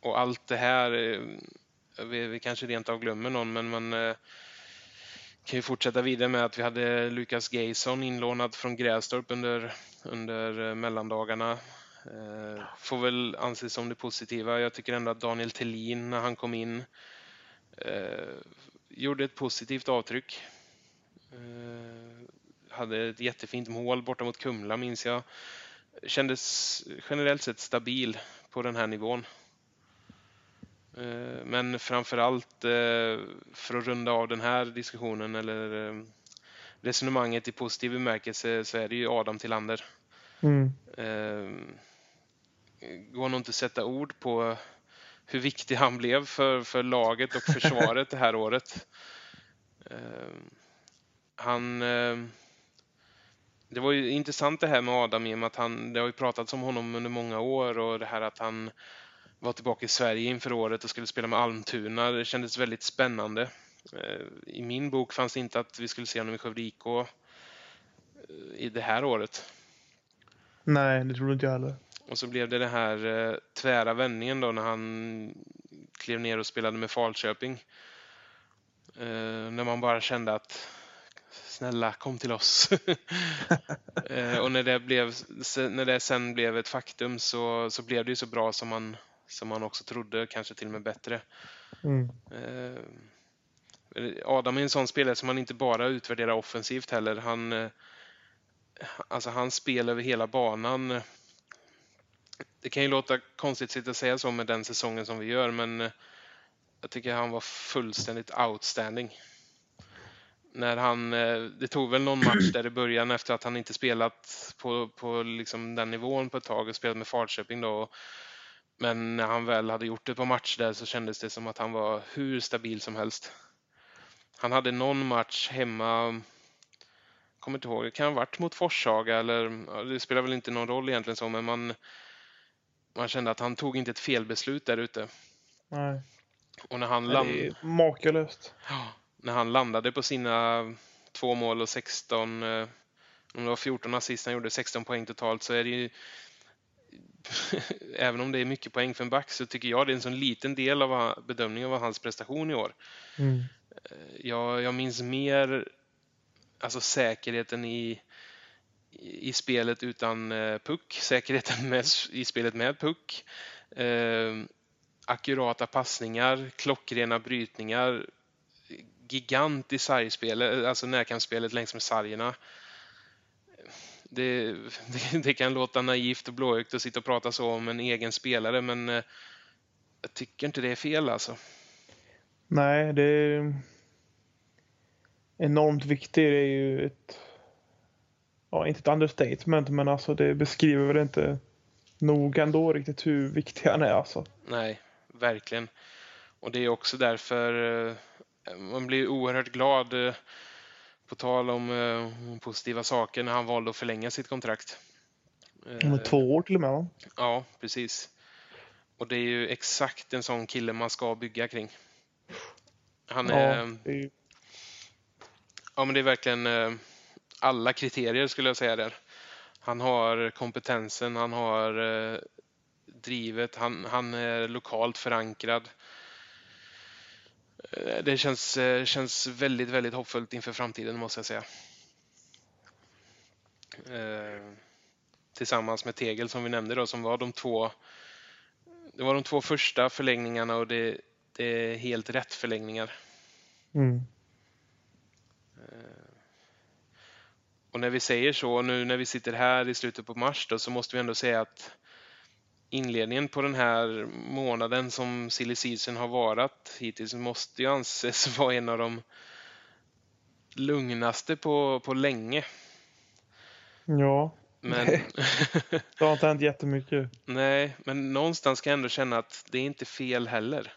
Och allt det här vi, vi kanske rent av glömmer någon, men man kan ju fortsätta vidare med att vi hade Lukas Gayson inlånad från Grästorp under, under mellandagarna. Eh, får väl anses som det positiva. Jag tycker ändå att Daniel Tellin när han kom in eh, gjorde ett positivt avtryck. Eh, hade ett jättefint mål borta mot Kumla minns jag. Kändes generellt sett stabil på den här nivån. Men framförallt för att runda av den här diskussionen eller resonemanget i positiv bemärkelse så är det ju Adam Tillander. Mm. Går nog inte att sätta ord på hur viktig han blev för, för laget och försvaret det här året. Ehm, han... Ehm, det var ju intressant det här med Adam i och med att han, det har ju pratats om honom under många år och det här att han var tillbaka i Sverige inför året och skulle spela med Almtuna. Det kändes väldigt spännande. Ehm, I min bok fanns det inte att vi skulle se honom i Skövde IK eh, i det här året. Nej, det trodde inte jag heller. Och så blev det den här eh, tvära vändningen då när han klev ner och spelade med Falköping. när man bara kände att snälla kom till oss. och när det, blev, när det sen blev ett faktum så, så blev det ju så bra som man som man också trodde, kanske till och med bättre. Mm. Eh, Adam är en sån spelare som man inte bara utvärderar offensivt heller. Han, eh, alltså hans spel över hela banan. Det kan ju låta konstigt att säga så med den säsongen som vi gör, men eh, jag tycker han var fullständigt outstanding. När han, eh, det tog väl någon match där i början efter att han inte spelat på, på liksom den nivån på ett tag och spelat med Falköping då. Men när han väl hade gjort det på match där så kändes det som att han var hur stabil som helst. Han hade någon match hemma, kommer inte ihåg, det kan ha varit mot Forshaga eller det spelar väl inte någon roll egentligen så, men man, man kände att han tog inte ett felbeslut där ute. Nej. Och när han landade... Makalöst. Ja, när han landade på sina två mål och 16, eh, om det var 14 assist, han gjorde 16 poäng totalt, så är det ju även om det är mycket poäng för en back så tycker jag det är en sån liten del av bedömningen av hans prestation i år. Mm. Eh, jag, jag minns mer alltså säkerheten i, i spelet utan eh, puck, säkerheten med, i spelet med puck, eh, akurata passningar, klockrena brytningar, gigant i sargspelet, eh, alltså närkampsspelet längs med sargerna det, det, det, kan låta naivt och blåögt att sitta och prata så om en egen spelare, men eh, jag tycker inte det är fel alltså. Nej, det är enormt viktigt. Det är ju ett, ja, inte ett understatement, men alltså det beskriver väl inte nog ändå riktigt hur viktig han är alltså. Nej, verkligen. Och det är också därför eh, man blir oerhört glad eh, på tal om eh, positiva saker när han valde att förlänga sitt kontrakt. Om två år till och med va? Ja, precis. Och det är ju exakt en sån kille man ska bygga kring. Han Ja, är, det är ja, men det är verkligen alla kriterier skulle jag säga där. Han har kompetensen, han har eh, drivet, han, han är lokalt förankrad. Eh, Det känns, eh, känns väldigt, väldigt hoppfullt inför framtiden måste jag säga. Tillsammans med Tegel som vi nämnde då, som var de två det var de två första förlängningarna och det, det är helt rätt förlängningar. mm. Och när vi säger så, nu när vi sitter här i slutet på mars då, så måste vi ändå säga att inledningen på den här månaden som silly season har varit hittills måste ju anses vara en av de lugnaste på, på länge. Ja, Men, det har inte hänt jättemycket. nej, men någonstans kan jag ändå känna att det är inte fel heller.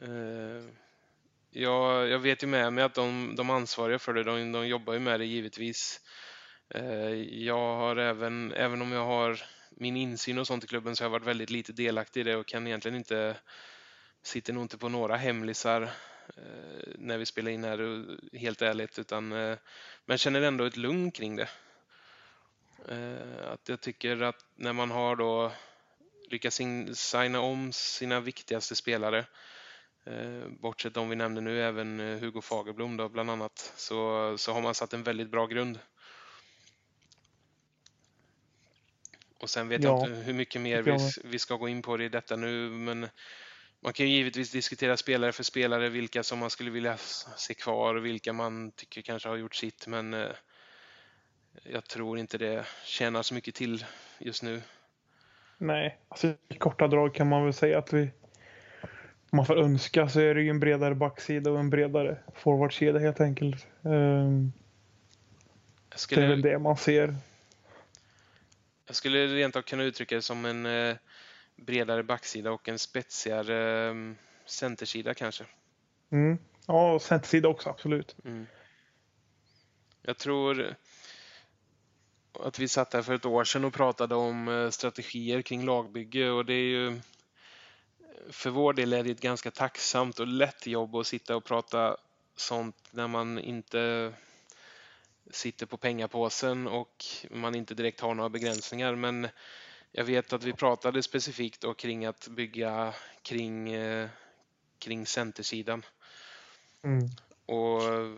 Eh, jag, jag vet ju med mig att de, de ansvariga för det, de, de jobbar ju med det givetvis. Eh, jag har även, även om jag har min insyn och sånt i klubben så har jag varit väldigt lite delaktig i det och kan egentligen inte, sitter nog inte på några hemlisar eh, när vi spelar in här, eh, helt ärligt, utan men känner ändå ett lugn kring det. Att jag tycker att när man har då lyckats signa om sina viktigaste spelare bortsett de vi nämnde nu, även eh, Hugo Fagerblom då, bland annat, så, så har man satt en väldigt bra grund. Och sen vet jag Ja, inte hur mycket mer vi, jag vi ska gå in på det i detta nu, men man kan ju givetvis diskutera spelare för spelare, vilka som man skulle vilja se kvar och vilka man tycker kanske har gjort sitt, men eh, jag tror inte det tjänar så mycket till just nu. Nej, alltså i korta drag kan man väl säga att vi om man får önska så är det ju en bredare backsida och en bredare forwardsida helt enkelt. Ehm, Jag Det är skulle, väl det man ser. Jag skulle rent av kunna uttrycka det som en eh, bredare backsida och en spetsigare eh, centersida kanske. Mm. Ja, och centersida också absolut. Mm. Jag tror att vi satt här för ett år sedan och pratade om eh, strategier kring lagbygge och det är ju för vår del är det ett ganska tacksamt och lätt jobb att sitta och prata sånt när man inte sitter på pengapåsen och man inte direkt har några begränsningar. Men jag vet att vi pratade specifikt då kring att bygga kring, eh, kring centersidan. Mm. Och eh,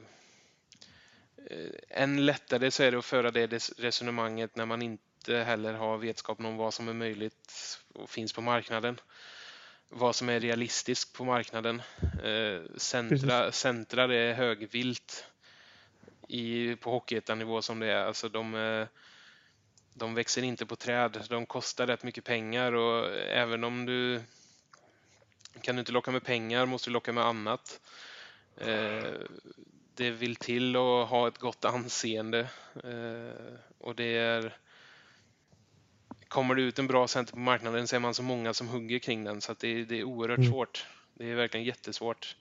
än lättare så är det att föra det resonemanget när man inte heller har vetskap om vad som är möjligt och finns på marknaden. Vad som är realistiskt på marknaden. Eh, centra, centrar är högvilt i, på hockeyettanivå som det är. Alltså de, eh, de växer inte på träd. De kostar rätt mycket pengar och även om du kan du inte locka med pengar måste du locka med annat. Eh, det vill till att ha ett gott anseende eh, och det är Kommer det ut en bra center på marknaden så är man så många som hugger kring den så det, det är oerhört Mm. svårt. Det är verkligen jättesvårt.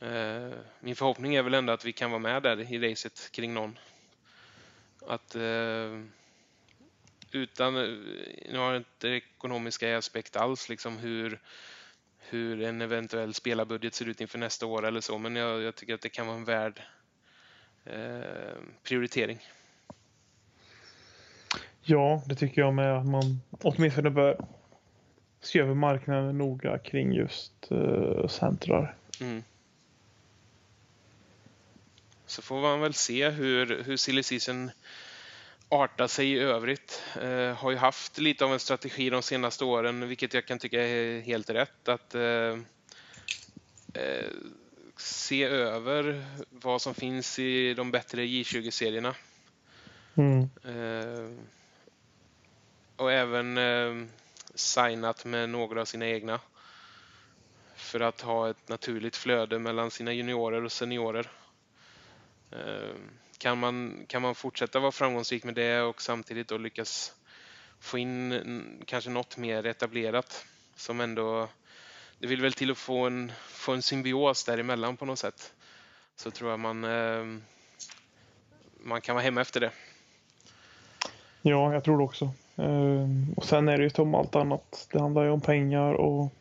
Eh, min förhoppning är väl ändå att vi kan vara med där i racet kring någon. Att eh, utan, nu har jag inte ekonomiska aspekt alls, liksom hur, hur en eventuell spelarbudget ser ut inför nästa år eller så, men jag, jag tycker att det kan vara en värd eh, prioritering. Ja, det tycker jag med att man åtminstone bör se över marknaden noga kring just uh, centrar. Mm. Så får man väl se hur, hur silly season artar sig i övrigt. Eh, har ju haft lite av en strategi de senaste åren, vilket jag kan tycka är helt rätt. Att eh, se över vad som finns i de bättre J20-serierna. Mm. Och även eh, signat med några av sina egna. För att ha ett naturligt flöde mellan sina juniorer och seniorer. Eh, kan, man, kan man fortsätta vara framgångsrik med det och samtidigt då lyckas få in kanske något mer etablerat som ändå det vill väl till att få en, få en symbios däremellan på något sätt. Så tror jag man, eh, man kan vara hemma efter det. Ja, jag tror det också. Ehm, och sen är det ju som allt annat. Det handlar ju om pengar och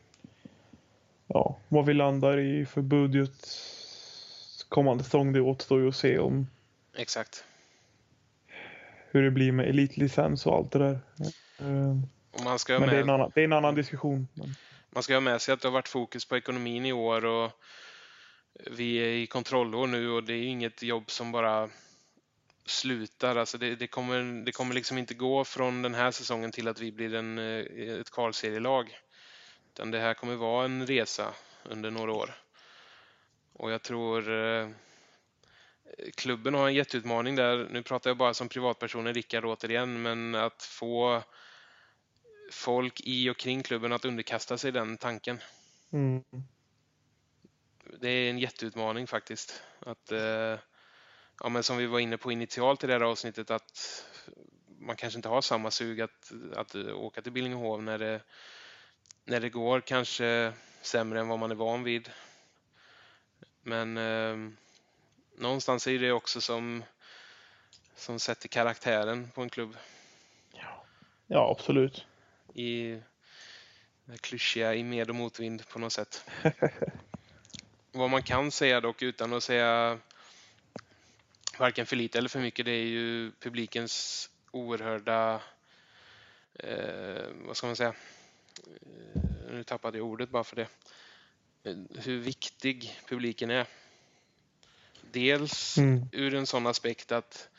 ja, vad vi landar i för budget kommande säsong. Det återstår ju att se om Exakt. hur det blir med elitlicens och allt det där. Eh, Och man ska Men det är, med, en annan, det är en annan diskussion. Men, man ska ha med sig att det har varit fokus på ekonomin i år och vi är i kontrollår nu och det är inget jobb som bara slutar. Alltså det, det, kommer, det kommer liksom inte gå från den här säsongen till att vi blir en, eh, ett kvalserielag. Utan det här kommer vara en resa under några år. Och jag tror eh, klubben har en jätteutmaning där. Nu pratar jag bara som privatpersonen, Rickard återigen, men att få folk i och kring klubben att underkasta sig den tanken. mm, Det är en jätteutmaning faktiskt. Att, eh, ja, men som vi var inne på initialt i det här avsnittet att man kanske inte har samma sug att, att åka till Billingehov när det, när det går kanske sämre än vad man är van vid. Men eh, någonstans är det också som, som sätter karaktären på en klubb. ja, absolut. i klyschiga i med och motvind på något sätt. Vad man kan säga dock utan att säga varken för lite eller för mycket det är ju publikens oerhörda, eh, vad ska man säga, eh, nu tappade jag ordet bara för det, Eh, hur viktig publiken är. Dels Mm. ur en sån aspekt att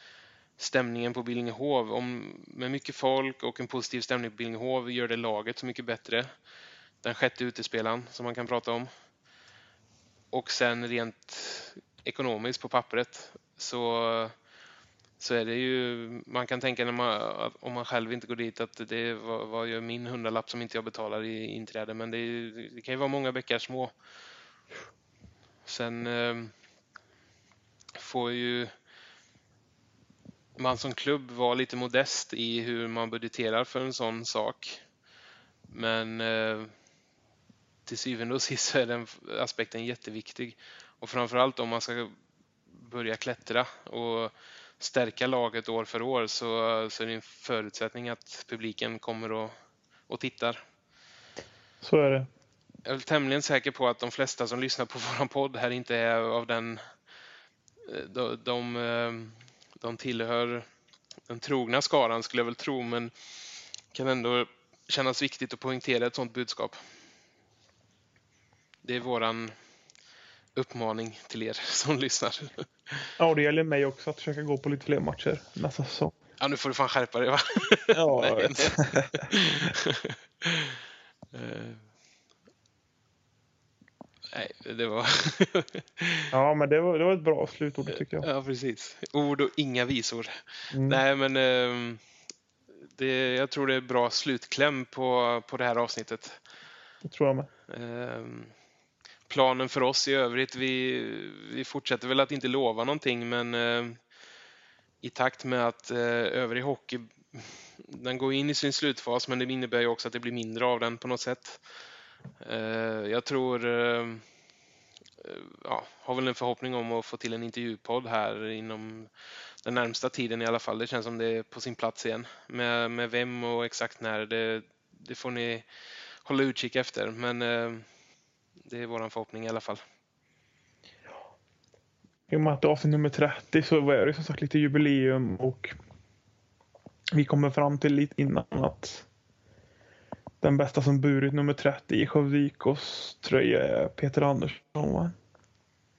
stämningen på Billingehov, om, med mycket folk och en positiv stämning på Billingehov gör det laget så mycket bättre. Den sjätte utespelaren som man kan prata om. Och sen rent ekonomiskt på pappret så, så är det ju, man kan tänka när man, om man själv inte går dit att det vad, vad gör min hundralapp som inte jag betalar i inträde. Men det, är, det kan ju vara många bäckar små. Sen eh, får ju man som klubb vara lite modest i hur man budgeterar för en sån sak. Men eh, till syvende och sist så är den aspekten jätteviktig. Och framförallt om man ska börja klättra och stärka laget år för år så, så är det en förutsättning att publiken kommer och, och tittar. Så är det. Jag är tämligen säker på att de flesta som lyssnar på våran podd här inte är av den... eh, De, de, eh, de tillhör den trogna skaran skulle jag väl tro, men kan ändå kännas viktigt att poängtera ett sådant budskap. Det är våran uppmaning till er som lyssnar. Ja, och det gäller mig också att försöka gå på lite fler matcher nästa säsong. Ja, nu får du fan skärpa dig va? Ja, jag Nej, vet. Eh, Nej, det var... Ja, men det var, det var ett bra slutord tycker jag. Ja, precis. Ord och inga visor. Mm. Nej, men ehm, det, jag tror det är bra slutkläm på, på det här avsnittet. Det tror jag med. Ehm, planen för oss i övrigt, vi, vi fortsätter väl att inte lova någonting, men eh, i takt med att eh, övrig hockey, den går in i sin slutfas, men det innebär ju också att det blir mindre av den på något sätt. Eh, jag tror, eh, ja, har väl en förhoppning om att få till en intervjupodd här inom den närmsta tiden i alla fall. Det känns som det är på sin plats igen. Med, med vem och exakt när, det, det får ni hålla utkik efter. Men eh, det är vår förhoppning i alla fall. I och med att det är avsnitt nummer 30 så var det som sagt lite jubileum och vi kommer fram till lite innan att den bästa som burit nummer 30 i Skövde IKs tröja är Peter Andersson. Va?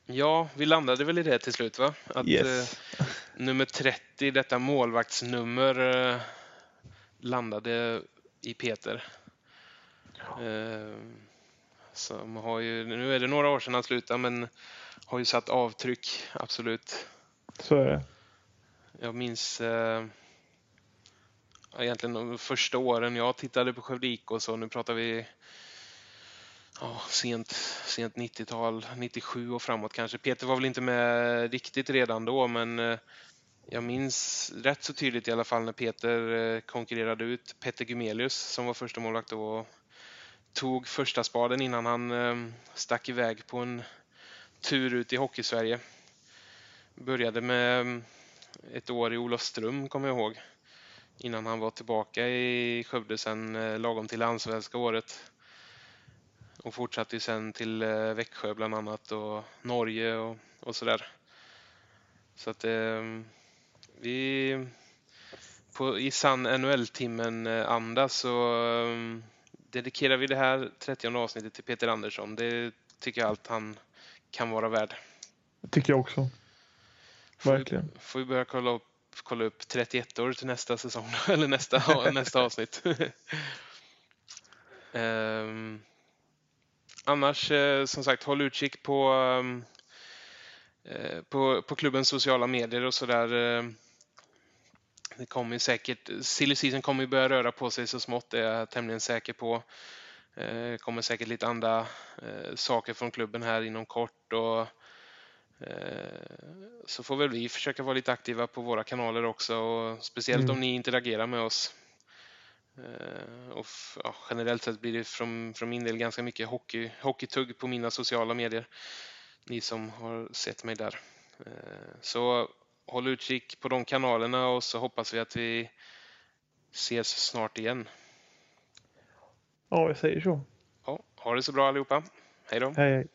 Ja, vi landade väl i det till slut va? Att Yes. eh, nummer 30, detta målvaktsnummer, eh, landade i Peter. Eh, som har ju, nu är det några år sedan han slutade men har ju satt avtryck, absolut. Så är det. Jag minns eh, egentligen de första åren jag tittade på Skövde IK och så, nu pratar vi ja, sent, sent 90-tal, 97 och framåt kanske. Peter var väl inte med riktigt redan då, men eh, jag minns rätt så tydligt i alla fall när Peter eh, konkurrerade ut Petter Gumelius som var första målvakt då och tog första spaden innan han eh, stack iväg på en tur ut i Hockeysverige. Började med ehm, ett år i Olofström, kommer jag ihåg. Innan han var tillbaka i Skövde sen eh, lagom till det allsvenska året. och fortsatte sen till eh, Växjö bland annat och Norge och, och sådär. Så att eh, vi på, i sann NHL-timmen-anda eh, så dedikerar vi det här 30 avsnittet till Peter Andersson. Det tycker jag allt han kan vara värd. Det tycker jag också. Verkligen. Får, får vi börja kolla upp, kolla upp 31 år till nästa säsong, eller nästa, nästa avsnitt. um, annars, eh, som sagt, håll utkik på, um, på, på klubbens sociala medier och sådär. Um, det kommer säkert, silly season kommer ju börja röra på sig så smått, det är jag tämligen säker på. Det eh, kommer säkert lite andra eh, saker från klubben här inom kort och eh, så får väl vi försöka vara lite aktiva på våra kanaler också och speciellt mm. om ni interagerar med oss. Och ja, generellt sett blir det från, från min del ganska mycket hockey, hockeytugg på mina sociala medier. Ni som har sett mig där. Så håll utkik på de kanalerna och så hoppas vi att vi ses snart igen. Ja, jag säger så. Ja, ha det så bra allihopa. Hej då. Hej, hej.